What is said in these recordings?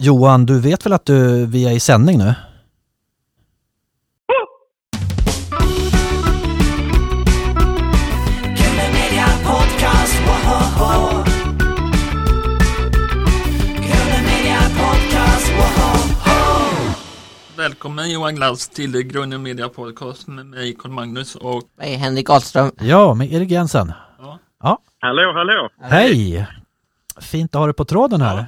Johan, du vet väl att du, vi är i sändning nu? Välkommen Johan Glans till Grunden Media Podcast med mig Carl Magnus och Hej, Henrik Ahlström. Ja, med Erik Jensen. Ja. ja. Hallå, hallå! Hej! Fint att ha dig på tråden här. Ja,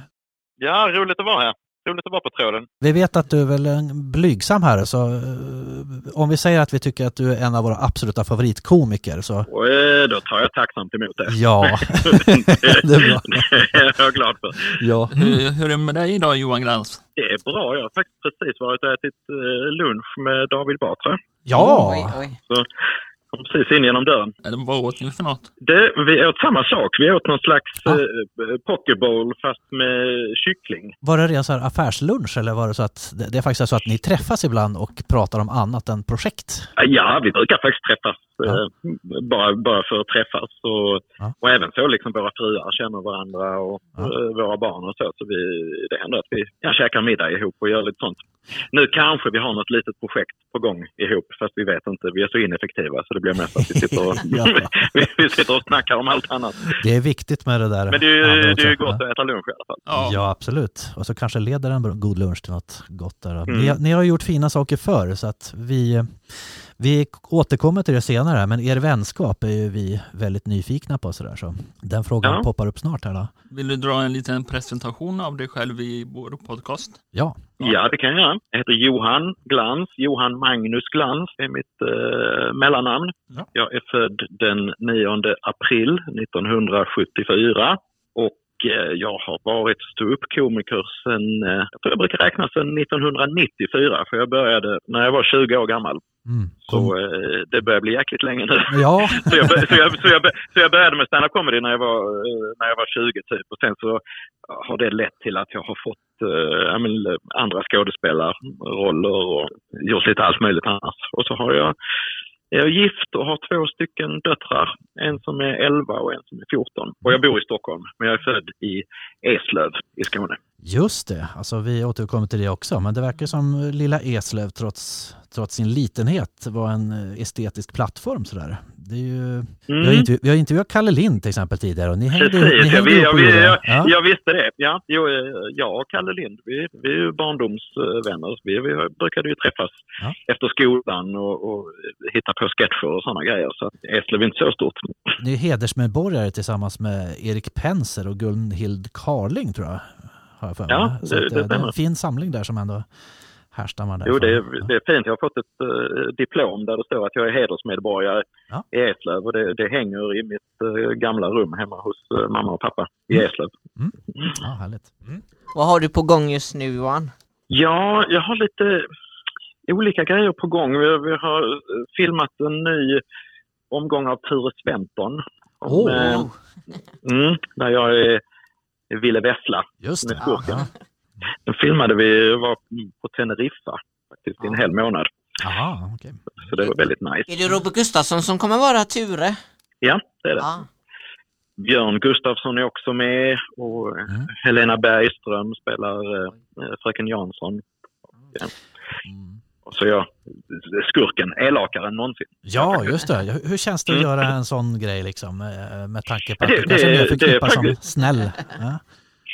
roligt att vara här. Roligt att vara på tråden. Vi vet att du är väl en blygsam här, så eh, om vi säger att vi tycker att du är en av våra absoluta favoritkomiker så Och eh, då tar jag tacksamt emot det. ja. det, är bra. det är jag glad för. ja. hur, hur är det med dig idag Johan Glans? Det är bra. Jag har faktiskt precis varit och ätit eh, lunch med David Batra. Ja! Oj, oj. Så kom precis in genom dörren. Eller vad åt ni för något? Det, vi åt samma sak. Vi åt någon slags Ja. eh, pokeball fast med kyckling. Var det ren så här affärslunch eller var det så att det det är faktiskt så att ni träffas ibland och pratar om annat än projekt? Ja, vi brukar faktiskt träffas. Ja. Eh, bara, bara för att träffas. Och, Ja. och även så liksom våra fruar känner varandra och Ja. eh, våra barn och så. Så vi, det händer att vi kan käka middag ihop och göra lite sånt. Nu kanske vi har något litet projekt på gång ihop fast vi vet inte. Vi är så ineffektiva så det blir mest att vi sitter och, vi, vi sitter och snackar om allt annat. Det är viktigt med det där. Men det är ju, det är ju gott att äta lunch i alla fall. Ja, Ja, absolut. Och så kanske leder en god lunch till något gott där. då. Mm. Ni, ni har gjort fina saker förr så att vi, vi återkommer till det senare. Men er vänskap är ju vi väldigt nyfikna på sådär. Så den frågan Ja. poppar upp snart här då. vill du dra en liten presentation av dig själv i vår podcast? Ja, Ja, det kan jag göra. Jag heter Johan Glans. Johan Magnus Glans är mitt eh, mellannamn. Ja. Jag är född den 9 april 1974 och eh, jag har varit ståuppkomiker sen, eh, jag tror jag brukar räkna sedan 1994 för jag började när jag var 20 år gammal. Mm. Så eh, det börjar bli jäkligt länge nu. ja. Så jag, så, jag, så, jag, så jag började med stand-up comedy när jag, var, eh, när jag var 20 typ och sen så har det lett till att jag har fått eh, men, andra skådespelarroller och gjort lite allt möjligt annat. Och så har jag, jag är gift och har två stycken döttrar. En som är 11 och en som är 14. Och jag bor i Stockholm, men jag är född i Eslöv i Skåne. Just det, alltså vi återkommer till det också. Men det verkar som lilla Eslöv trots, trots sin litenhet var en eh, estetisk plattform sådär. Det är ju, vi, har Mm. intervju, vi har intervjuat Kalle Lind till exempel tidigare och ni hängde, ni Precis, jag, hängde jag, och jag, jag. Ja. jag visste det. Ja, jo, eh, jag och Kalle Lind, vi, vi är ju barndomsvänner. Vi, vi brukade ju träffas Ja. efter skolan och, och hitta på sketcher och sådana grejer. Så att Eslöv är inte så stort. Ni är hedersmedborgare tillsammans med Erik Penser och Gunhild Carling tror jag. Har jag för mig. Ja, det- att, det eh, det är en fin samling där som ändå härstammar därifrån. Jo, det är, det är fint. Jag har fått ett eh, diplom där det står att jag är hedersmedborgare Ja. i Eslöv. Och det, det hänger i mitt eh, gamla rum hemma hos eh, mamma och pappa i Mm. Eslöv. Ja, härligt. Mm. Vad har du på gång just nu Johan? Ja, jag har lite olika grejer på gång. Vi, vi har eh, filmat en ny omgång av Ture Sventon. Om, eh, mm, där jag är Ville Vessla Just med det. skurken. Den filmade vi var på Teneriffa faktiskt i en hel månad. Aha, okej. Så det var väldigt nice. Är det Robert Gustafsson som kommer vara Ture? Ja, det är det. Ja. Björn Gustafsson är också med och eh, Mm. Helena Bergström spelar eh, Fröken Jansson. Mm. Så jag, skurken, elakare än någonsin. Ja, just det. Hur- känns det att Mm. göra en sån grej liksom? eh, Med tanke på att Det- det, kanske det- mer det är förknippas som snäll. Ja.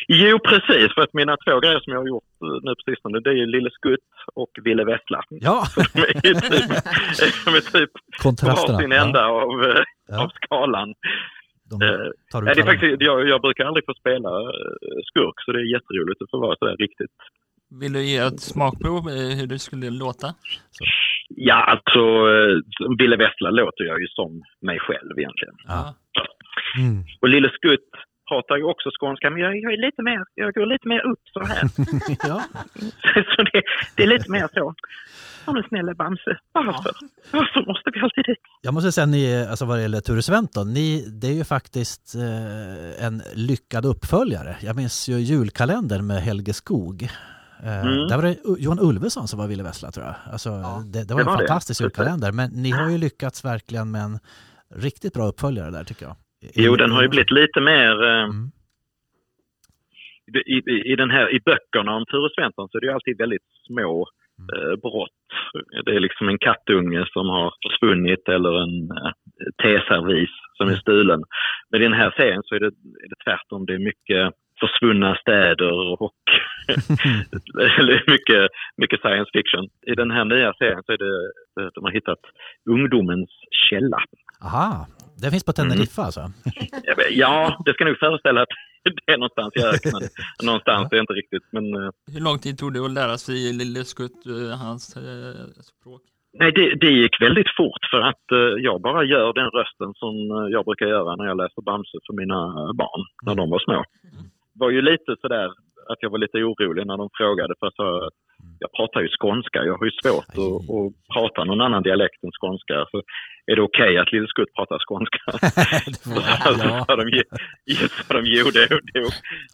Jo, precis. För att mina två grejer som jag har gjort eh, nu på sistone, det är ju Lille Skutt och Ville Vessla. ja, De är typ, de är typ kontrasterna. Ja, ända av, eh, ja. av skalan. De tar ut det är faktiskt, jag, jag brukar aldrig få spela skurk, så det är jätteroligt att få vara sådär riktigt. Vill du ge ett smakprov hur det skulle låta? Ja, alltså eh, Ville Vessla låter jag ju som mig själv egentligen. Ja. Mm. Och Lille Skutt pratar ju också skånska, men jag, jag är lite mer, jag går lite mer upp så här. ja. så det, det är lite mer så. Ja men snälla Bamse, varför? Varför måste vi alltid dit? Jag måste säga, ni, alltså vad det gäller Ture Sventon, ni, det är ju faktiskt eh, en lyckad uppföljare. Jag minns ju julkalendern med Helge Skog. Eh, Mm. Där var det Johan Ulveson som var Ville Vessla tror jag. Alltså, Ja, det, det var det en var det. fantastisk julkalender, men ni har ju lyckats verkligen med en riktigt bra uppföljare där tycker jag. Jo, den har ju blivit lite mer, eh, Mm. i, i, i, den här, I böckerna om Ture Sventon så är det ju alltid väldigt små eh, brott. Det är liksom en kattunge som har försvunnit eller en eh, teservis som är stulen. Men i den här serien så är det, är det tvärtom. Det är mycket försvunna städer och mycket, mycket science fiction. I den här nya serien så är det, de har hittat ungdomens källa. Aha, det finns på Teneriffa mm. alltså? ja, det ska nog föreställa att det är någonstans i öknen. någonstans, det är inte riktigt. Men, eh, Hur lång tid tog det att lära sig Lille Skutt, eh, hans eh, språk? Nej, det, det gick väldigt fort för att eh, jag bara gör den rösten som jag brukar göra när jag läser Bamse för mina barn, när de var små. Mm. Var ju lite sådär att jag var lite orolig när de frågade för att jag pratar ju skånska. Jag har ju svårt att, att prata någon annan dialekt än skånska. Så är det okej okay att Lille Skutt pratar skånska? så de, sa de jo, det, det, det,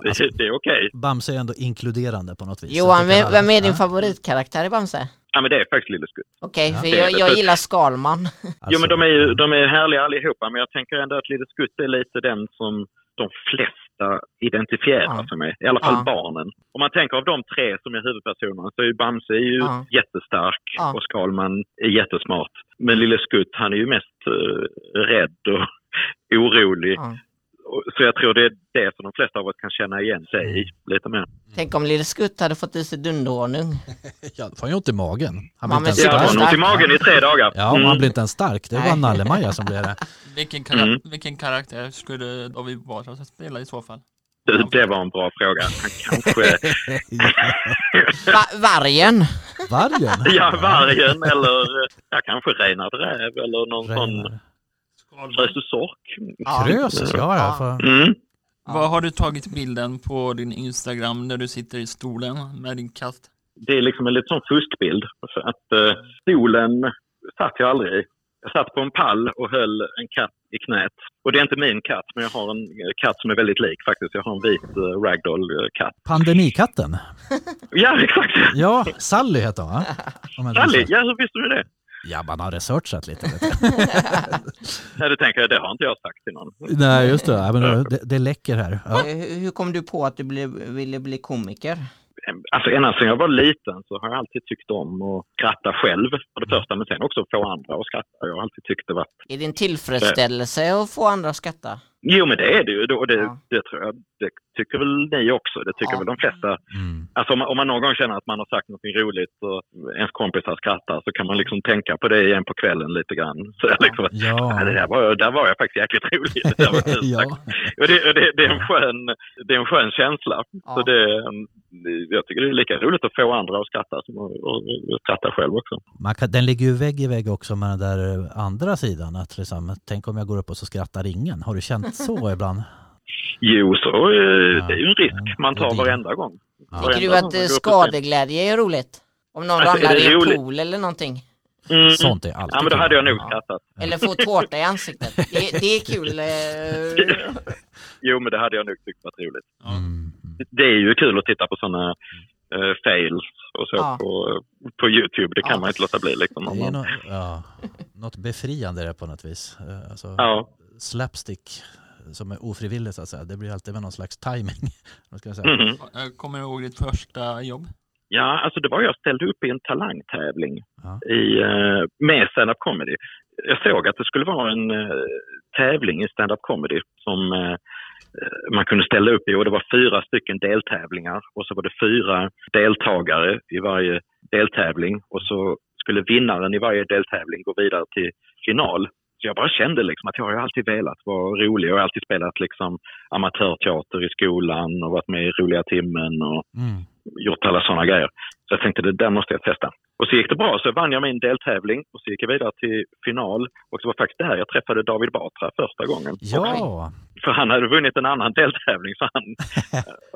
alltså, det är okej. Okay. Bamse är ändå inkluderande på något vis. Johan, vem, vem är din favoritkaraktär i Bamse? Ja, men det är faktiskt Lille Skutt. Okej, okay, för jag, jag gillar Skalman. Alltså. Jo, men de är, ju, de är härliga allihopa, men jag tänker ändå att Lille Skutt är lite den som de flesta identifierar ja. sig med. I alla fall ja. barnen. Om man tänker av de tre som är huvudpersonerna så är ju Bamse är ju ja. jättestark ja. och Skalman är jättesmart. Men Lille Skutt han är ju mest uh, rädd och orolig så jag tror det är det som de flesta av oss kan känna igen sig i lite mer. Tänk om Lille Skutt hade fått i sig dunderhonung. ja, då får han ju ont i magen. Han blir inte ens stark. Ja, ont i magen i tre dagar. Ja, mm. han blir inte ens stark. Det bara Nalle-Maja som blir det. Vilken, kara mm. vilken karaktär skulle David Batra spela i så fall? Det, det var en bra fråga. Han kanske... Va vargen? Vargen? Ja, vargen eller ja, kanske Reinhard Räv eller någon Reiner. sån Krösus Sork. Ja. Krösus, ja. ja. För... Mm. Vad har du tagit bilden på din Instagram när du sitter i stolen med din katt? Det är liksom en lite sån fuskbild. För att uh, stolen satt jag aldrig i. Jag satt på en pall och höll en katt i knät. Och det är inte min katt, men jag har en katt som är väldigt lik faktiskt. Jag har en vit uh, ragdoll-katt. Pandemikatten? ja, exakt. Ja, Sally heter hon va? Sally? Ja, hur visste du det? Ja, man har researchat lite. Nej, det tänker jag, det har inte jag sagt till någon. Nej, just det. Ja, men det, det läcker här. Ja. Hur kom du på att du blev, ville bli komiker? Alltså ända sedan jag var liten så har jag alltid tyckt om att skratta själv för det första, men sen också få andra att skratta. Jag har alltid tyckt det varit... Är det en tillfredsställelse att få andra att skratta? Jo, men det är det ju. Och det, ja. det tror jag, det tycker väl ni också. Det tycker ja. väl de flesta. Mm. Alltså om man, om man, någon gång känner att man har sagt något roligt och ens kompisar skrattar så kan man liksom tänka på det igen på kvällen lite grann. Så ja. liksom, ja. det där var, där var jag faktiskt jäkligt rolig. Det, var ja. och det, det, det, är en skön, det är en skön känsla. Så det, jag tycker det är lika roligt att få andra att skratta som att, att skratta själv också. Man kan, den ligger ju vägg i vägg också med den där andra sidan. Att liksom, tänk om jag går upp och så skrattar ingen. Har du känt så ibland? Jo, så eh, det är ju en risk man tar varenda gång. Ja. Tycker du att skadeglädje är roligt? Om någon alltså, ramlar i en pool eller någonting? Mm. Sånt är alltid Ja, men då hade jag nog skrattat. Eller få tårta i ansiktet. Det, det är kul. Eh. jo, men det hade jag nog tyckt varit roligt. Mm. Det är ju kul att titta på sådana uh, fails och så ja. på, på Youtube. Det kan ja. man inte låta bli. Liksom, det är något, ja, något befriande det på något vis. Alltså, ja. Slapstick som är ofrivilligt så att säga. Det blir alltid med någon slags timing. Ska jag säga. Mm. Kommer du ihåg ditt första jobb? Ja, alltså det var jag ställde upp i en talangtävling ja. i, uh, med stand-up comedy. Jag såg att det skulle vara en uh, tävling i stand-up comedy som uh, man kunde ställa upp i och det var fyra stycken deltävlingar och så var det fyra deltagare i varje deltävling och så skulle vinnaren i varje deltävling gå vidare till final. Jag bara kände liksom att jag har alltid velat vara rolig. Jag har alltid spelat liksom amatörteater i skolan och varit med i Roliga timmen och mm. gjort alla sådana grejer. Så jag tänkte det där måste jag testa. Och så gick det bra, så vann jag min deltävling och så gick jag vidare till final. Och det var faktiskt där jag träffade David Batra första gången. Ja! För han hade vunnit en annan deltävling så han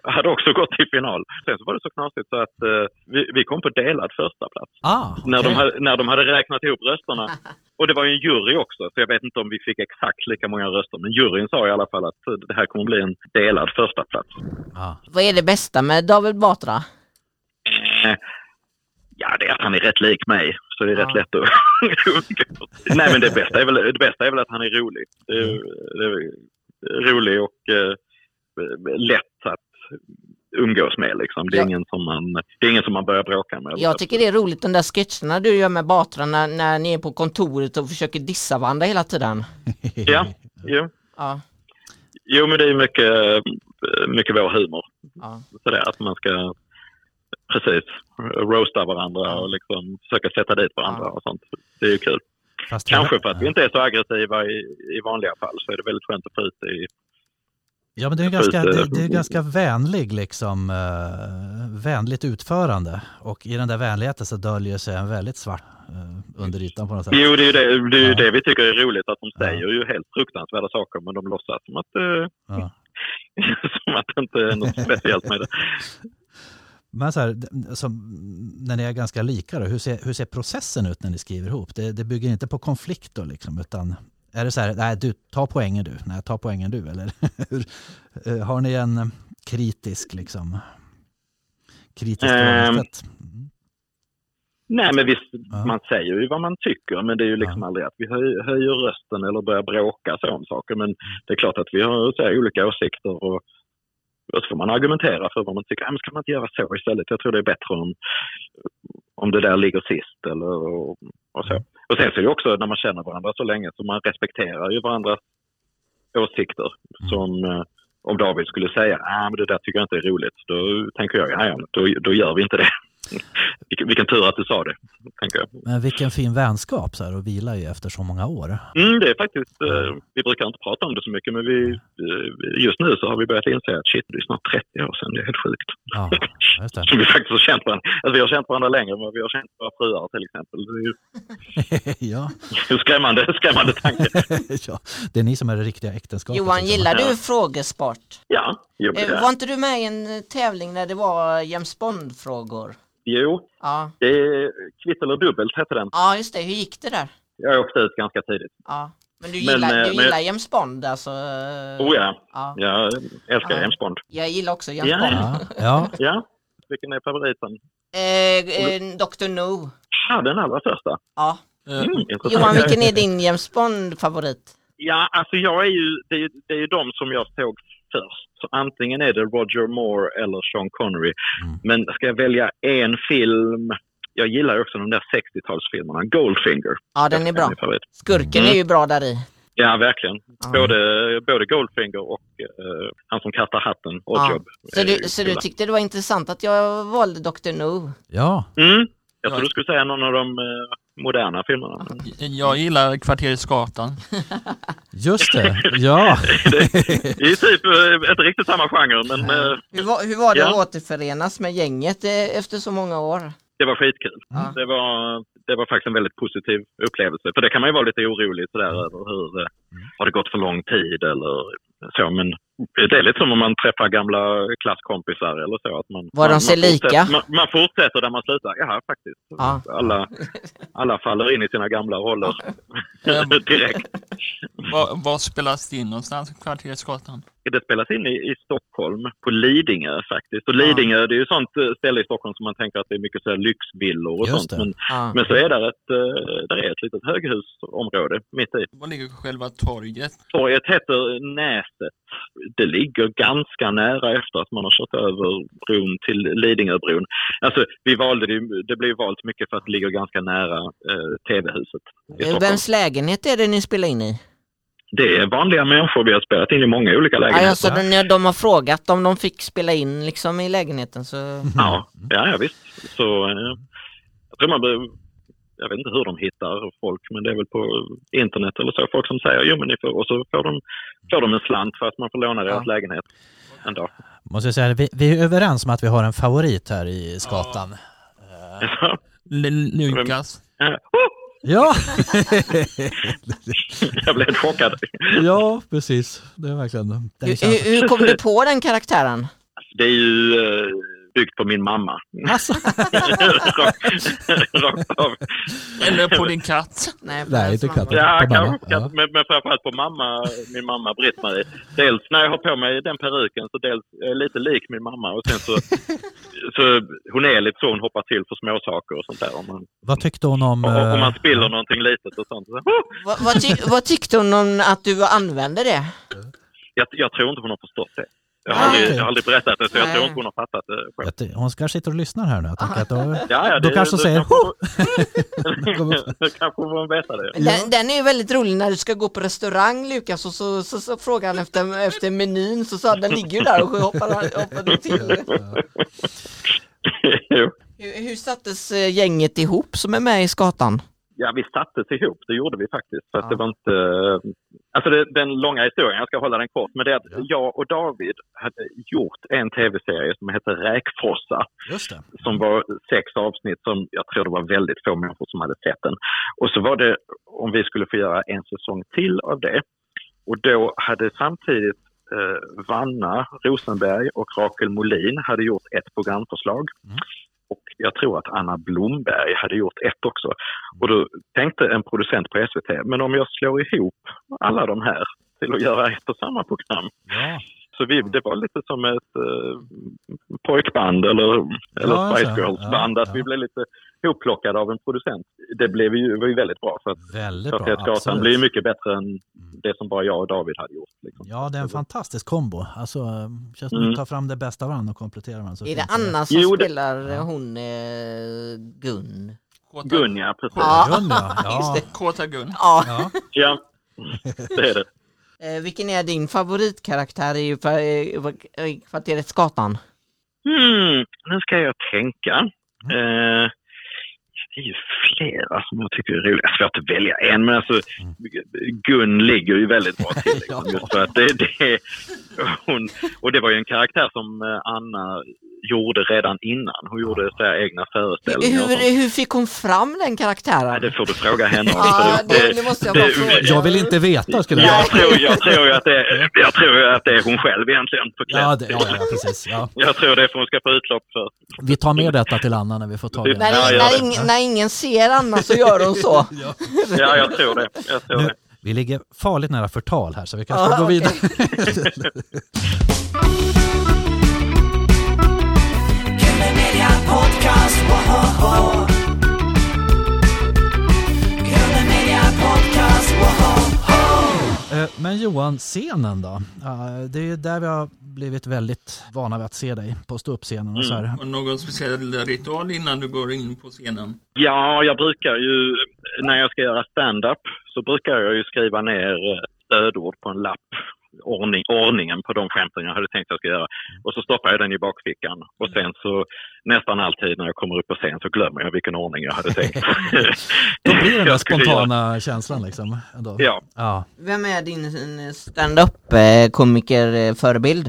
hade också gått till final. Sen så var det så knasigt så att uh, vi, vi, kom på delad första plats. Ah, okay. när, de hade, när de hade räknat ihop rösterna. Och det var ju en jury också, så jag vet inte om vi fick exakt lika många röster. Men juryn sa i alla fall att det här kommer bli en delad första plats. Ah. Vad är det bästa med David Batra? Ja, det är att han är rätt lik mig. Så det är ja. rätt lätt att Nej, men det bästa, är väl, det bästa är väl att han är rolig. Det är, mm. det är rolig och eh, lätt att umgås med liksom. Det är, Ja. ingen, som man, det är ingen som man börjar bråka med. Jag tycker det är roligt de där sketcherna du gör med Batra när, när ni är på kontoret och försöker dissa varandra hela tiden. Ja, jo. Ja, jo, men det är mycket, mycket vår humor. ja. Så det, att man ska precis roasta varandra och liksom försöka sätta dit varandra Ja. och sånt. Det är ju kul. Fast Kanske för att vi inte är så aggressiva i, i vanliga fall så är det väldigt skönt att få ut det i... Ja, men det är, ganska, det, det är ganska vänlig, liksom, eh, vänligt utförande. Och i den där vänligheten så döljer sig en väldigt svart eh, under ytan på något sätt. Jo, det är ju det, det, är Ja. det vi tycker är roligt, att de Ja. säger ju helt fruktansvärda saker men de låtsas som att, eh, Ja. som att det inte är något speciellt med det. Men så här, som, när ni är ganska lika, då, hur, ser, hur ser processen ut när ni skriver ihop? Det, det bygger inte på konflikt då, liksom, utan är det så här, nej du, ta poängen du, nej ta poängen du, eller hur, eh, har ni en kritisk, liksom, kritisk Ehm, förhållningssätt? Mm. Nej, men visst, Ja. man säger ju vad man tycker, men det är ju liksom aldrig att vi höj, höjer rösten eller börjar bråka så om saker. Men det är klart att vi har så olika åsikter och, och så får man argumentera för vad man tycker. Men ska man inte göra så istället? Jag tror det är bättre om, om det där ligger sist eller och, och så. Och sen så är det också när man känner varandra så länge så man respekterar ju varandras åsikter. Som eh, om David skulle säga ah, men det där tycker jag inte är roligt, då tänker jag ja, ja, då, då gör vi inte det. vilken, vilken tur att du sa det, tänker jag. Men vilken fin vänskap så här, och vila i efter så många år. Mm, det är faktiskt, eh, vi brukar inte prata om det så mycket men vi, eh, just nu så har vi börjat inse att shit, det är snart 30 år sedan, det är helt sjukt. Ja, just det. Så vi faktiskt har känt varandra, alltså vi har känt varandra längre än vad vi har känt våra fruar till exempel. Det är ju ja. skrämmande, skrämmande tanke. ja, det är ni som är det riktiga äktenskapet. Johan, liksom. gillar du Ja. frågesport? Ja, jo, men Eh, det, Var inte du med i en eh, tävling när det var James Bond-frågor? Jo, Ja. det är kvitt eller dubbelt hette den. ja, just det. Hur gick det där? Jag åkte ut ganska tidigt. Ja. Men du Men, gillar, eh, du men- gillar James Bond alltså? eh, Oh ja, ja. jag älskar Ja. James Bond. Jag gillar också James Ja. Bond. Ja, ja. Ja, vilken är favoriten? Eh, eh, Dr. No. Ja, den allra första. Ja. Eh, Mm, intressant. Johan, vilken är din James Bond-favorit? Ja, alltså jag är ju, det är, det är ju de som jag såg först. Så antingen är det Roger Moore eller Sean Connery. Mm. Men ska jag välja en film, jag gillar också de där 60-talsfilmerna. Goldfinger. Ja, den är bra. Skurken Mm. är ju bra där i. Ja, verkligen. Ja. Både, både Goldfinger och eh, han som kastar hatten, Ja. Oddjob. Så är du, ju så du tyckte det var intressant att jag valde Dr. No? ja. Mm. Jag Ja. tror du skulle säga någon av de eh, moderna filmerna. Jag gillar Kvarteret Skatan. just det. Ja. Det är typ inte riktigt samma genre, men eh, Hur var, hur var det Ja. att återförenas med gänget eh, efter så många år? det var skitkul. Ja. Det, var, det var faktiskt en väldigt positiv upplevelse. För det kan man ju vara lite orolig sådär över hur, eh, har det gått för lång tid eller så. Men det är lite som om man träffar gamla klasskompisar eller så. Att man, Var de man, sig man lika? Man, man fortsätter där man slutar. Ja, faktiskt. Ja. Alla, alla faller in i sina gamla roller direkt. Var, var spelas det in någonstans, Kvarteret Skatan? Det spelas in i, i Stockholm, på Lidingö faktiskt. Och Lidingö, det är ju sånt eh, ställe i Stockholm som man tänker att det är mycket så här lyxvillor och Just sånt. Men, Ja. men så är där ett, eh, där är ett litet höghusområde mitt i. Var ligger själva torget? Torget heter Näset. Det ligger ganska nära efter att man har kört över bron till Lidingöbron. Alltså, vi valde det, det blev valt mycket för att det ligger ganska nära eh, TV-huset Eh. Vems lägenhet är det ni spelar in i? Det är vanliga människor. Vi har spelat in i många olika Ja, lägenheter. alltså, de, när de har frågat om de fick spela in liksom i lägenheten så... Ja, ja, ja visst. Så, eh, jag tror man jag vet inte hur de hittar folk, men det är väl på internet eller så. Folk som säger jo men ni får, och så får de, får de en slant för att man får låna deras Ja. lägenhet en dag. Måste jag säga, vi, vi är överens om att vi har en favorit här i Skatan. L- Lukas? Ja. Jag blev chockad. ja, precis. Det är verkligen... Hur, hur kom du på den karaktären? Det är ju eh, byggt på min mamma. Alltså, Rakt- Rakt av. Eller på din katt? Nej, Nej, inte var- Ja, På kanske, men, men framförallt på mamma, min mamma Britt-Marie. Dels när jag har på mig den peruken så dels är jag lite lik min mamma och sen så, så hon är lite så hon hoppar till för småsaker och sånt där. Om man, vad tyckte hon om... och, och om man eh, spiller någonting litet och sånt. Så, oh! Vad, vad, ty, vad tyckte hon om att du använde det? jag, jag tror inte hon har förstått det. Jag har, aldrig, okej. jag har aldrig berättat det, så jag Nej. tror inte hon har fattat det själv. Vet du, Hon kanske sitter och lyssnar här nu. Jag tänker att då, Ja, ja, då det- kanske hon säger kanske-! Då kanske hon veta det. Den, den är ju väldigt rolig när du ska gå på restaurang Lukas och så, så, så frågar han efter, efter menyn så sa den ligger ju där och hoppar, hoppar till. Hur, hur sattes eh, gänget ihop som är med i Skatan? Ja, vi sattes ihop, det gjorde vi faktiskt. Ja. det var inte... Alltså det, den långa historien, jag ska hålla den kort, men det är att Ja. jag och David hade gjort en tv-serie som heter Räkfrossa, som var sex avsnitt som jag tror det var väldigt få människor som hade sett den. Och så var det om vi skulle få göra en säsong till av det. Och då hade samtidigt eh, Vanna Rosenberg och Rakel Molin hade gjort ett programförslag. Mm. Och jag tror att Anna Blomberg hade gjort ett också. Och då tänkte en producent på SVT, men om jag slår ihop alla de här till att göra ett och samma program. Ja, så vi, det var lite som ett eh, pojkband eller, eller Ja, Spice. Girls-band, Ja, att ja. vi blev lite hopplockade av en producent. Det blev ju, var ju väldigt bra, för att väldigt bra. Gatan blir ju mycket bättre än det som bara jag och David hade gjort. Liksom. Ja, det är en fantastisk kombo. Alltså, känns som Mm. att tar fram det bästa av varandra och kompletterar varandra. så Är det. Anna som Jo, det- spelar Ja. hon eh, Gun? Gun, ja, precis. Ja. Gun, ja. Kåta Gun. Ja. Ja, det är det. Eh, vilken är din favoritkaraktär i, i, kvarteret Skatan? Hmm, nu ska jag tänka. Mm. Eh, det är ju flera som jag tycker är roliga. Svårt att välja en, men alltså. Gun ligger ju väldigt bra till. Liksom, just för att det, det, hon, och det var ju en karaktär som eh, Anna gjorde redan innan. Hon gjorde så här egna föreställningar. Hur, hur fick hon fram den karaktären? Nej, det får du fråga henne om. Ja, det, det måste jag bara det- fråga. Jag vill inte veta skulle jag Jag säga. tror, jag, tror att det, jag tror ju att det är hon själv egentligen. På Ja, det, ja, ja, precis. Ja. Jag tror det är för hon ska få utlopp för. Vi tar med detta till Anna när vi får tag i När, henne. När, ingen, när ingen ser Anna så gör hon så. Ja. Ja, jag tror det. Jag tror Nu, det. vi ligger farligt nära förtal här så vi kanske vidare. Podcast, woho! Media Podcast, woho! Eh, Men Johan, scenen då? Det är ju där vi har blivit väldigt vana vid att se dig på ståuppscenen och så här. Har du någon speciell ritual innan du går in på scenen? Ja, jag brukar ju, när jag ska göra stand-up så brukar jag ju skriva ner eh, stödord på en lapp. Ordning, ordningen på de skämten jag hade tänkt jag ska göra. Och så stoppar jag den i bakfickan. Och sen så nästan alltid när jag kommer upp på scen så glömmer jag vilken ordning jag hade tänkt. Då blir det den där skulle göra. spontana känslan liksom. Ändå. Ja. ja. Vem är din eh, stand-up eh, komiker förebild?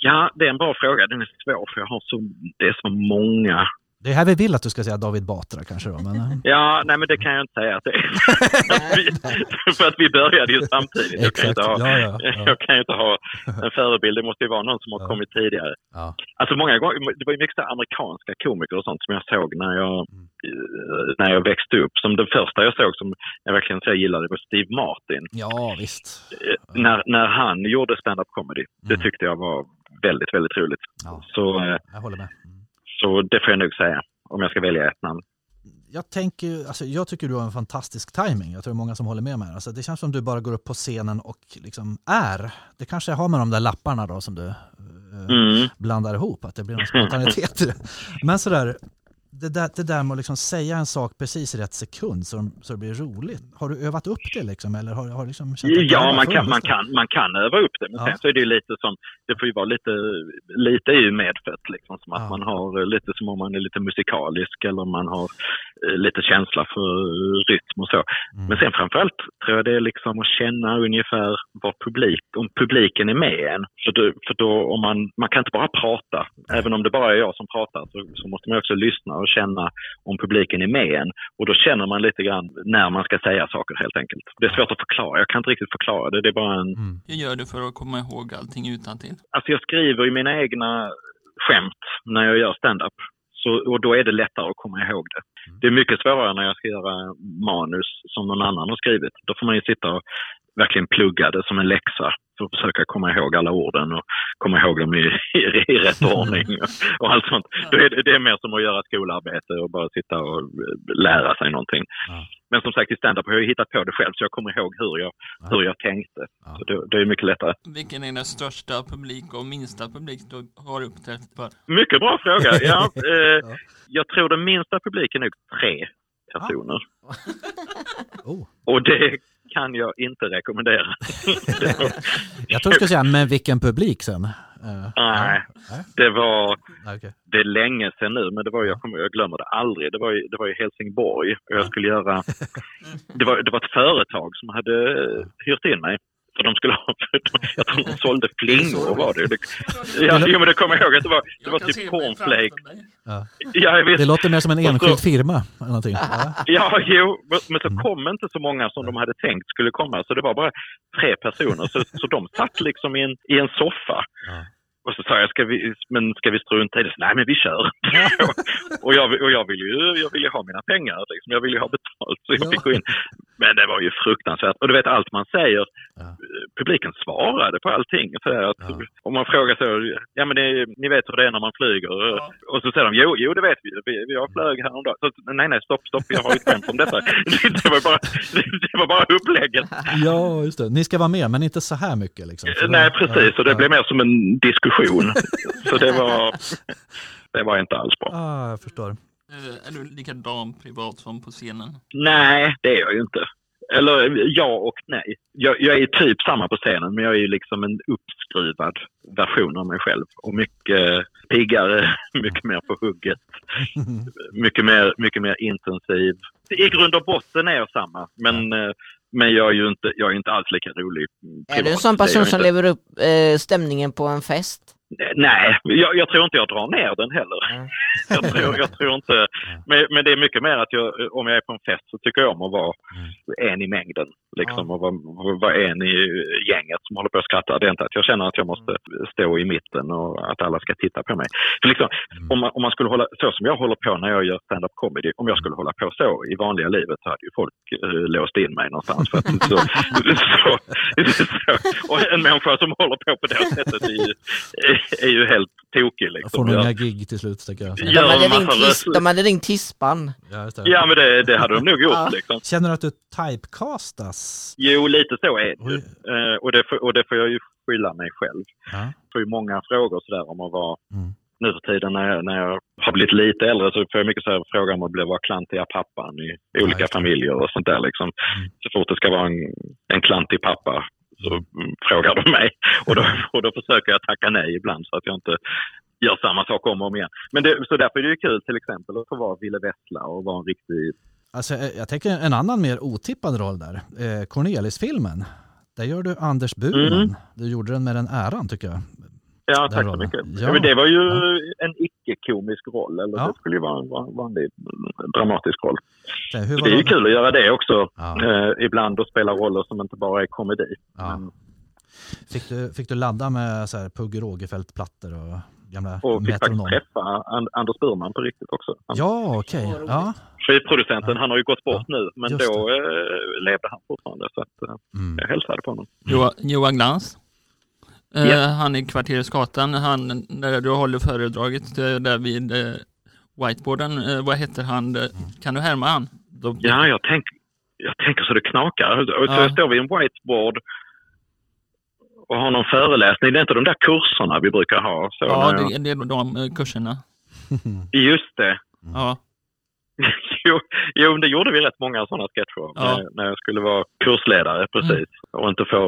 Ja, det är en bra fråga. Den är svår för jag har så, det är så många. Det är här vi vill att du ska säga David Batra kanske då. Men, eh, Ja, nej men det kan jag inte säga att det är. För att vi började ju samtidigt. Jag kan, inte ha, Ja, ja, ja. jag kan ju inte ha en förebild. Det måste ju vara någon som har kommit tidigare. Alltså många gånger, det var ju mycket amerikanska komiker och sånt som jag såg när jag, Mm. eh, när jag växte upp. Som den första jag såg som jag verkligen så gillade var Steve Martin. ja, visst. Eh, När, när han gjorde stand-up comedy. Det Mm. tyckte jag var väldigt, väldigt roligt. Ja, Så, eh, jag håller med. Mm. så det får jag nog säga om jag ska välja ett namn. Jag, tänker, alltså, jag tycker du har en fantastisk timing. Jag tror det är många som håller med mig. Alltså, det känns som du bara går upp på scenen och liksom är. Det kanske har med de där lapparna då som du eh, Mm. blandar ihop, att det blir någon spontanitet. Men sådär, det där, det där med att liksom säga en sak precis i rätt sekund så, de, så det blir roligt. Har du övat upp det liksom? Eller har, har liksom att Ja, man kan, man, kan, man kan öva upp det, men Ja. sen så är det ju lite som, det får ju vara lite, lite är ju medfött liksom, som att Ja. man har eh, lite som om man är lite musikalisk eller man har eh, lite känsla för rytm och så. Mm. Men sen framförallt tror jag det är liksom att känna ungefär vad publik, om publiken är med en. För, då, för då, om man, man kan inte bara prata, även om det bara är jag som pratar så, så måste man också lyssna och känna om publiken är med en. Och då känner man lite grann när man ska säga saker helt enkelt. Det är svårt att förklara, jag kan inte riktigt förklara det. Det är bara en... Mm. Hur gör du för att komma ihåg allting utan till? Alltså jag skriver ju mina egna skämt när jag gör stand-up. Så, och då är det lättare att komma ihåg det. Det är mycket svårare när jag ska göra manus som någon annan har skrivit. Då får man ju sitta och verkligen pluggade som en läxa för att försöka komma ihåg alla orden och komma ihåg dem i, i, i rätt ordning och, allt sånt. Då är det, det är mer som att göra skolarbete och bara sitta och eh, lära sig någonting. Ja. Men som sagt i stand-up har jag hittat på det själv så jag kommer ihåg hur jag, Ja. hur jag tänkte. Ja. Så det, det är mycket lättare. Vilken är den största publik och minsta publik du har uppträtt för? Mycket bra fråga. Ja, eh, Ja. Jag tror den minsta publiken är tre personer. Oh. Och det kan jag inte rekommendera. Jag tror du skulle säga, men vilken publik sen? Eh, nej. Nej, det var okej. det är länge sedan nu, men det var, jag, kommer, jag glömmer det aldrig. Det var, i- det var i Helsingborg och jag skulle göra... Det var, det var ett företag som hade hyrt in mig. För de skulle ha, jag tror de sålde flingor var det. det ja, jo, men det kommer jag ihåg att det var, det var typ cornflake. Ja. Ja. Det låter mer som en Och så- enskild firma. Eller någonting. Ja. Ja, jo, men så kom inte så många som de hade tänkt skulle komma. Så det var bara tre personer. Så, så de satt liksom i en, i en soffa. Och så sa jag, ska vi, men ska vi strunta i det? Så, Nej, men vi kör. och jag, och jag ville ju jag ville ju ha mina pengar. Liksom. Jag ville ju ha betalt. Så jag Ja. fick gå in. Men det var ju fruktansvärt. Och du vet, allt man säger, Ja. publiken svarade på allting. Så att, Ja. Om man frågar så, ja men det, ni vet hur det är när man flyger. Ja. Och så säger de, jo, jo det vet vi. Vi, vi har flög häromdagen. Så, nej, nej, stopp, stopp, jag har ett skämt om detta. det, var bara, det var bara upplägget. ja, just det. Ni ska vara med, men inte så här mycket. Liksom. Nej, precis. Och det blev mer som en diskussion. Så det var, det var inte alls bra. Ah, jag förstår. Eh, Är du likadan privat som på scenen? Nej, det är jag ju inte. Eller ja och nej. Jag, jag är typ samma på scenen, men jag är ju liksom en uppskruvad version av mig själv. Och mycket piggare, mycket mer på hugget, mycket mer, mycket mer intensiv. I grund och botten är jag samma, men, eh, men jag är ju inte, jag är inte alls lika rolig Är du en privat. sån person som inte. lever upp eh, stämningen på en fest? Nej, jag, jag tror inte jag drar ner den heller. Mm. Jag tror, jag tror inte... Men, men det är mycket mer att jag, om jag är på en fest så tycker jag om att vara en i mängden. Liksom, och vara, vara en i gänget som håller på att skratta. Det är inte att jag känner att jag måste stå i mitten och att alla ska titta på mig. För liksom, om, man, om man skulle hålla, så som jag håller på när jag gör stand-up comedy, om jag skulle hålla på så i vanliga livet så hade ju folk eh, låst in mig någonstans. För att, så, så, så, och en människa som håller på på det sättet är ju, är ju helt tokig. Liksom. får Jag- inga gig till slut, tänker jag. De Gör hade, ringt tis, röster. de hade ringt tispan. Ja. Ja, men det, det hade de nog gjort. Ja. Liksom. Känner du att du typecastas? Jo, lite så är det. Eh, och, det får, och det får jag ju skylla mig själv. Ja. Jag får ju många frågor sådär om att vara... Mm. Nu för tiden när jag, när jag har blivit lite äldre så får jag mycket så här frågor om att bli vara klantiga pappan i Ja, olika familjer och sånt där. Liksom. Mm. Så fort det ska vara en, en klantig pappa så frågar de mig. Och då, och då försöker jag tacka nej ibland så att jag inte gör samma sak om och om igen. Men det, så därför är det ju kul till exempel att få vara Ville Vessla och vara en riktig Alltså, eh, jag tänker en annan mer otippad roll där. Eh, Cornelis-filmen. Där gör du Anders Burman. Mm. Du gjorde den med den äran, tycker jag. Ja, tack så mycket. Ja. Ja. Men det var ju Ja. en icke-komisk roll, eller Ja. det skulle ju vara en van- vanlig dramatisk roll. Var det är ju det? kul att göra det också, Ja. eh, ibland och spela roller som inte bara är komedi. Ja. Men, Fick, du, fick du ladda med så här Pugh Rogefeldt-plattor och gamla och fick faktiskt träffa And- Anders Burman på riktigt också. Han, Ja, okej. Ja. Skivproducenten, han har ju gått bort Ja. nu, men Just då eh, levde han fortfarande. Så att, eh, Mm. jag hälsade på honom. Jo- Johan Glans. Ja. Han i Kvartersgatan, han, när du håller föredraget där vid eh, whiteboarden, eh, vad heter han? Eh, Kan du härma han? Ja, jag, tänk, jag tänker så det knakar. Och så Ja. jag står vid en whiteboard och har någon föreläsning. Det är inte de där kurserna vi brukar ha. Så ja det, det är de kurserna. Just det. Ja. Jo, jo, det gjorde vi rätt många sådana sketcher Ja. när, när jag skulle vara kursledare precis och inte få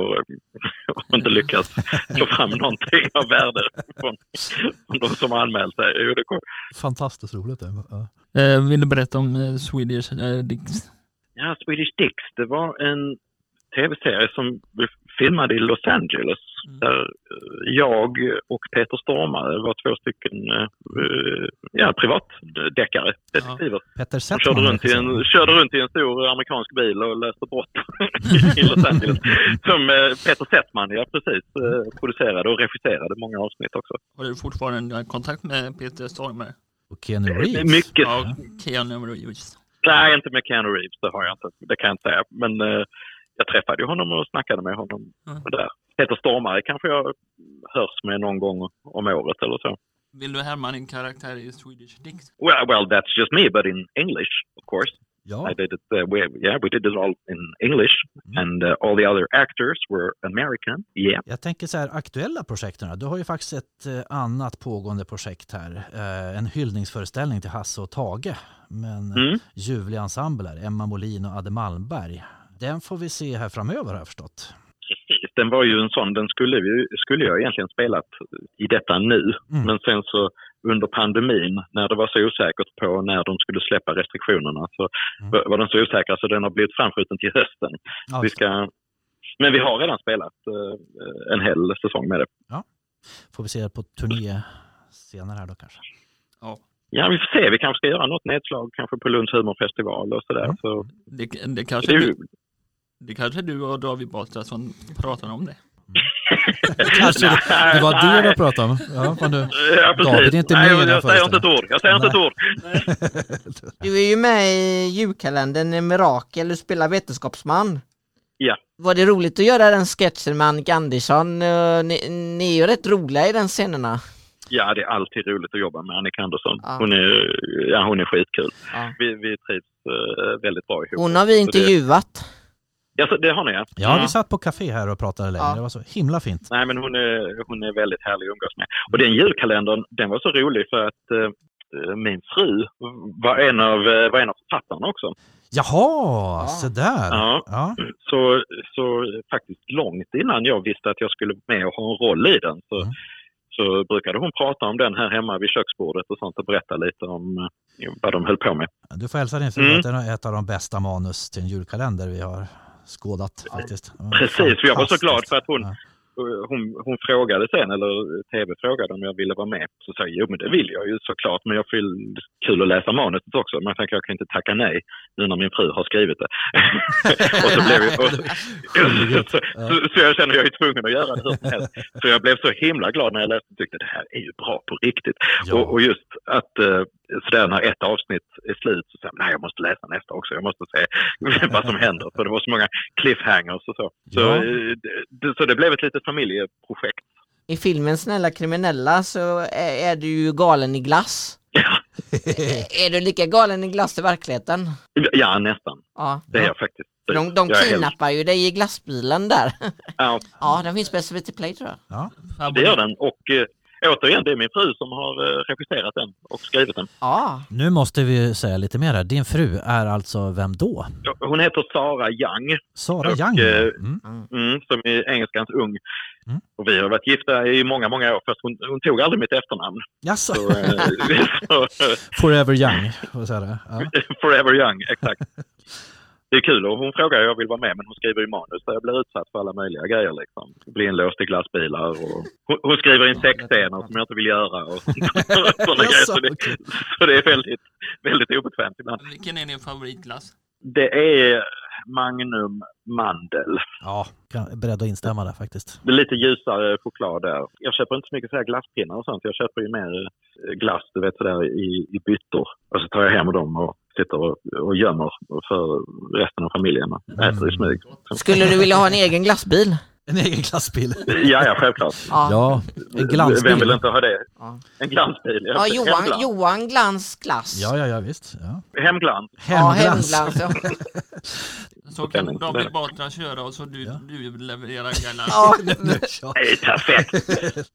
och inte lyckas få fram någonting av värde från, från de som har anmält sig. Jo, det kom. Fantastiskt roligt. Det. Ja. Eh, vill du berätta om eh, Swedish eh, Dicks? Ja, Swedish Dicks, det var en tv-serie som vi filmade i Los Angeles Mm. där eh, jag och Peter Stormare var två stycken eh, ja, privatdeckare, detektiver. Peter Settman. körde runt, i en, körde runt i en stor amerikansk bil och löste brott i Los Angeles. Som eh, Peter Settman, ja precis, eh, producerade och regisserade många avsnitt också. Har du fortfarande kontakt med Peter Stormer? Och Keanu Reeves. Mycket, Ja, Keanu Reeves. nej inte med Keanu Reeves, det har jag inte, det kan jag inte säga. Men eh, jag träffade honom och snackade med honom Mm. där. Peter Stormare kanske jag hörs med någon gång om året eller så. Vill du härma din karaktär i Swedish Dick? Well, well, that's just me, but in English, of course. Ja, I did it. Uh, we, yeah, we did it all in English, Mm. and uh, all the other actors were American. Yeah. jag tänker så här aktuella projekten. Du har ju faktiskt ett eh, annat pågående projekt här. Eh, en hyllningsföreställning till Hasse och Tage. Men Mm. ljuvliga ensembler, Emma Molin och Adde Malmberg. Den får vi se här framöver har jag förstått. Precis, den var ju en sån, den skulle, vi, skulle jag egentligen spelat i detta nu. Mm. Men sen så under pandemin, när det var så osäkert på när de skulle släppa restriktionerna, så Mm. var den så osäkra så den har blivit framskjuten till hösten. Ja, Vi ska, men vi har redan spelat eh, en hel säsong med det. Får vi se på turné senare här då kanske. Ja. Ja, vi får se. Vi kanske ska göra något nedslag kanske på Lunds humorfestival och sådär. Mm. Så Det, det, kanske det det kanske du och David Batra som pratar om det. Kanske det, det var det du pratade om. Ja, men du, Ja, precis. David är inte Nej, med i den jag säger inte ett ord. Jag säger inte ett Nej. ord. Du är ju med i julkalendern Mirakel, du spelar vetenskapsman. Ja. Var det roligt att göra den sketchen med Annika Andersson? Eh, Ni, ni är ju rätt roliga i den scenerna. Ja, det är alltid roligt att jobba med Annika Andersson. Ja. Hon är, ja, hon är skitkul. Ja. Vi, vi trivs eh, väldigt bra ihop. Hon har vi intervjuat. Ja, så det har ni ja. ja, vi satt på café här och pratade länge. Ja. Det var så himla fint. Nej, men hon är, hon är väldigt härlig att umgås med. Och den julkalendern, den var så rolig för att eh, min fru var en av, eh, var en av författarna också. Jaha, Ja. så där. Ja. Ja. Så, så faktiskt långt innan jag visste att jag skulle med och ha en roll i den så, Mm. så brukade hon prata om den här hemma vid köksbordet och sånt och berätta lite om eh, vad de höll på med. Du får hälsa din fru Mm. att det är ett av de bästa manus till en julkalender vi har skådat faktiskt. Precis, för jag var så glad för att hon, Ja. hon, hon frågade sen, eller TV frågade om jag ville vara med. Så sa jag, jo men det vill jag ju såklart, men jag ju kul att läsa manuset också. Men jag tänker jag kan inte tacka nej nu när min fru har skrivit det. och så, blev jag, och, så, så, så jag känner jag är tvungen att göra det hur som helst. Så jag blev så himla glad när jag läste och tyckte det här är ju bra på riktigt. Ja. Och, och just att eh, sådär när ett avsnitt är slut så säger jag, nej jag måste läsa nästa också. Jag måste se vad som händer. För det var så många cliffhangers och så. Så, Ja. eh, det, så det blev ett litet familjeprojekt. I filmen Snälla kriminella så är, är du ju galen i glass. Ja, Är du lika galen i glass i verkligheten? ja nästan. Ja. Det är jag faktiskt. De, de Jag är helt- kidnappar ju dig i glassbilen där. Ja, Ja, den finns på SVT Play tror jag. Ja. det gör den. Och eh, återigen, det är min fru som har eh, regisserat den och skrivit den. Ja, Nu måste vi säga lite mer här. Din fru är alltså vem då? Hon heter Sara Young, Sara Och, Young? eh, Mm. mm, som är engelskans ung. Mm. Och vi har varit gifta i många, många år, fast hon, hon tog aldrig mitt efternamn. Jaså? Så, eh, så, Forever Young? jag säga det? Ja. Forever young, exakt. Det är kul och hon frågar jag vill vara med men hon skriver ju manus så jag blir utsatt för alla möjliga grejer liksom. Blir inlåst i glassbilar och hon, hon skriver in sexscener som jag inte vill göra och sådana grejer. Så det, så det är väldigt, väldigt obekvämt ibland. Vilken är din favoritglass? Det är Magnum Mandel. Ja, kan, är beredd att instämma där faktiskt. Det är lite ljusare choklad där. Jag köper inte så mycket så här glasspinnar och sånt. Jag köper ju mer eh, glass, du vet sådär i, i byttor. Och så tar jag hem dem och sitter och, och gömmer för resten av familjen. och Äter i smyg. skulle du vilja ha en egen glassbil? En egen glassbil? Ja, ja, självklart. Ja, Ja, en glansbil. Vem vill inte ha det? Ja. En glansbil. ja Johan, Hemglans. Johan Glans glass. Ja, ja, ja visst. Ja. Hemglans. Ja, Hemglans. hemglans. Ja. Så kan David Batra köra och så du, Ja. du levererar glass. Ja. Det är perfekt.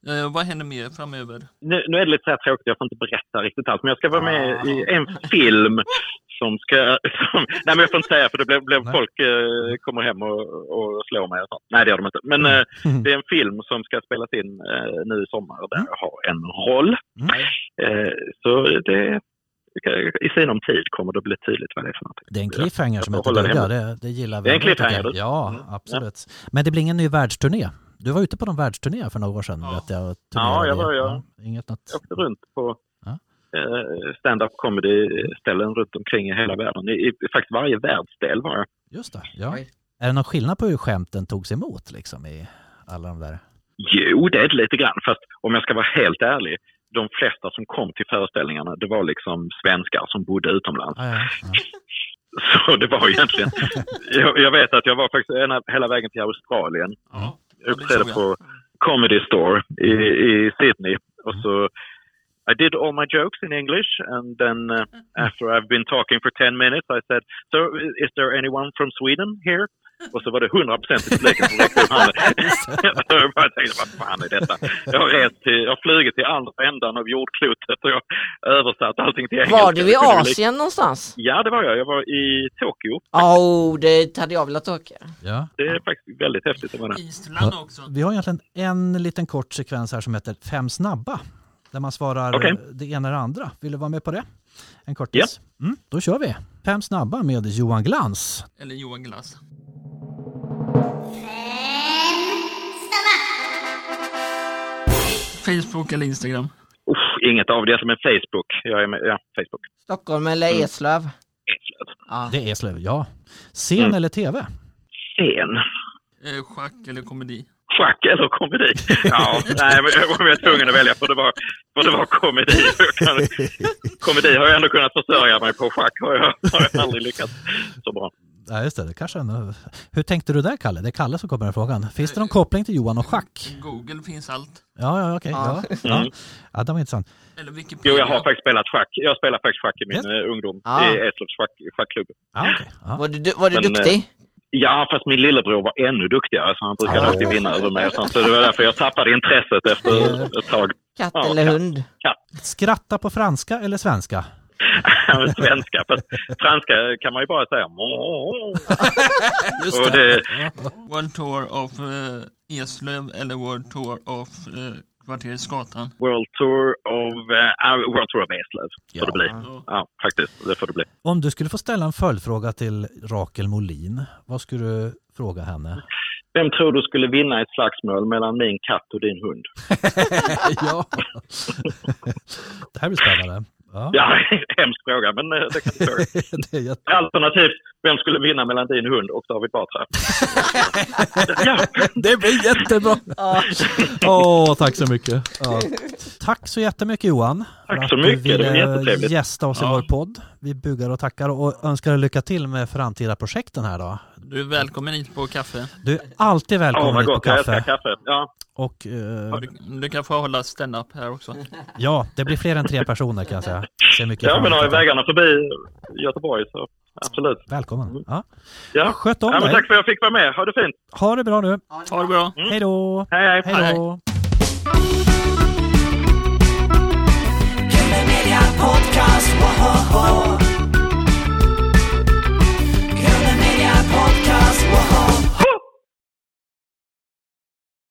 Eh, vad händer mer framöver? Nu, nu är det lite så här tråkigt, jag får inte berätta riktigt allt. Men jag ska vara med i en film som ska... Som, nej, men jag får inte säga för det blev, blev folk eh, kommer hem och, och slår mig och sånt. Nej, det gör de inte. Men eh, det är en film som ska spelas in eh, nu i sommar där jag har en roll. Mm. Eh, så det... I sinom tid kommer det bli tydligt vad det är för någonting. Det är en cliffhanger som heter duga, det, det gillar vi. Det är en cliffhanger, jag. Ja, Mm. absolut. Men det blir ingen ny världsturné? Du var ute på någon världsturné för några år sedan, Ja. vet jag. Ja, jag var- jag- Ja, Inget något. Jag åkte runt på Ja. eh, stand-up comedy-ställen runt omkring i hela världen. I, i faktiskt varje världsdel var jag. Just det, ja. Oj. Är det någon skillnad på hur skämten togs emot liksom i alla de där? Jo, det är det lite grann. Fast om jag ska vara helt ärlig, de flesta som kom till föreställningarna, det var liksom svenskar som bodde utomlands. Ja, ja. Så det var egentligen... jag, jag vet att jag var faktiskt ena, hela vägen till Australien. Ja. Jag uppträdde på Comedy Store i, i Sydney. Och så I did all my jokes in English and then uh, after I've been talking for 10 minutes I said So is there anyone from Sweden here? Och så var det 100 procent i publiken som räckte upp handen. jag bara tänkte, vad fan är detta? Jag har, rest till, jag har flugit till andra ändan av jordklotet och jag översatt allting till engelska. Var du i Det Asien någonstans? Ja, det var jag. Jag var i Tokyo. Åh, oh, det hade jag velat åka. Ja. Det är faktiskt väldigt häftigt att vara där. Island också. Vi har egentligen en liten kort sekvens här som heter Fem snabba. Där man svarar eh, det ena eller andra. Vill du vara med på det? En kortis? Mm, då kör vi. Fem snabba med Johan Glans. Eller Johan Glass. Facebook eller Instagram? Uff, inget av det som är Facebook. Jag är med, ja, Facebook. Stockholm eller Mm. Eslöv? Ja. Det är Eslöv, ja. Scen Mm. eller tv? Scen. Eh, schack eller komedi? Schack eller komedi? Ja, nej, men jag var tvungen att välja för det var, för det var komedi. Kan, komedi har jag ändå kunnat försörja mig på. Schack har jag, har jag aldrig lyckats så bra. Ja, just det. det kanske ändå... Hur tänkte du där, Kalle? Det är Kalle som kommer med frågan. Finns det någon koppling till Johan och schack? Google finns allt. Ja, ja, okej. Ja. Ja. Ja. Mm. ja, det var intressant. Eller Wikipedia. Jo, jag har faktiskt spelat schack. Jag spelar faktiskt schack i min Ja. eh, ungdom. Ja. I Eslövs schack, schackklubb. Ja, okej. Ja. Var du, var du Men, duktig? Ja, fast min lillebror var ännu duktigare så han brukade Ja. alltid vinna över mig. Så det var därför jag tappade intresset efter ett tag. Katt ja, eller katt. hund? Skratta på franska eller svenska? Svenska. Fast franska kan man ju bara säga. Just det, World Tour of eh, Eslöv eller World Tour of eh, kvarteret Skatan. World Tour of, uh, World Tour of Eslöv får Ja. det bli. Ja. Ja, faktiskt. Det får det bli. Om du skulle få ställa en följdfråga till Rakel Molin, vad skulle du fråga henne? Vem tror du skulle vinna ett slagsmål mellan min katt och din hund? ja. det här blir spännande. Ja. Ja, hemsk fråga, men eh, det kan du fråga. det är jätte... Alternativt, vem skulle vinna mellan din hund och David Batra? ja, Det blir jättebra! Åh, tack så mycket. Ja. Tack så jättemycket Johan. Tack så mycket, det var jättetrevligt. gästa oss i Ja. vår podd. Vi bugar och tackar och önskar dig lycka till med framtida projekten här då. Du är välkommen hit på kaffe. Du är alltid välkommen vad hit på gott. Jag älskar kaffe. kaffe. Ja, och, eh, ja, du, du kan få hålla stand-up här också. Ja, det blir fler än tre personer kan jag säga. Ser mycket ja, men har vägarna förbi Göteborg så absolut. Välkommen. Mm. Ja. Ja. Sköt om ja, men dig. Tack för att jag fick vara med. Ha det fint. Ha det bra nu. Ha det bra. Ha det bra. Mm. Hej då. Hej, hej. hej, då. hej.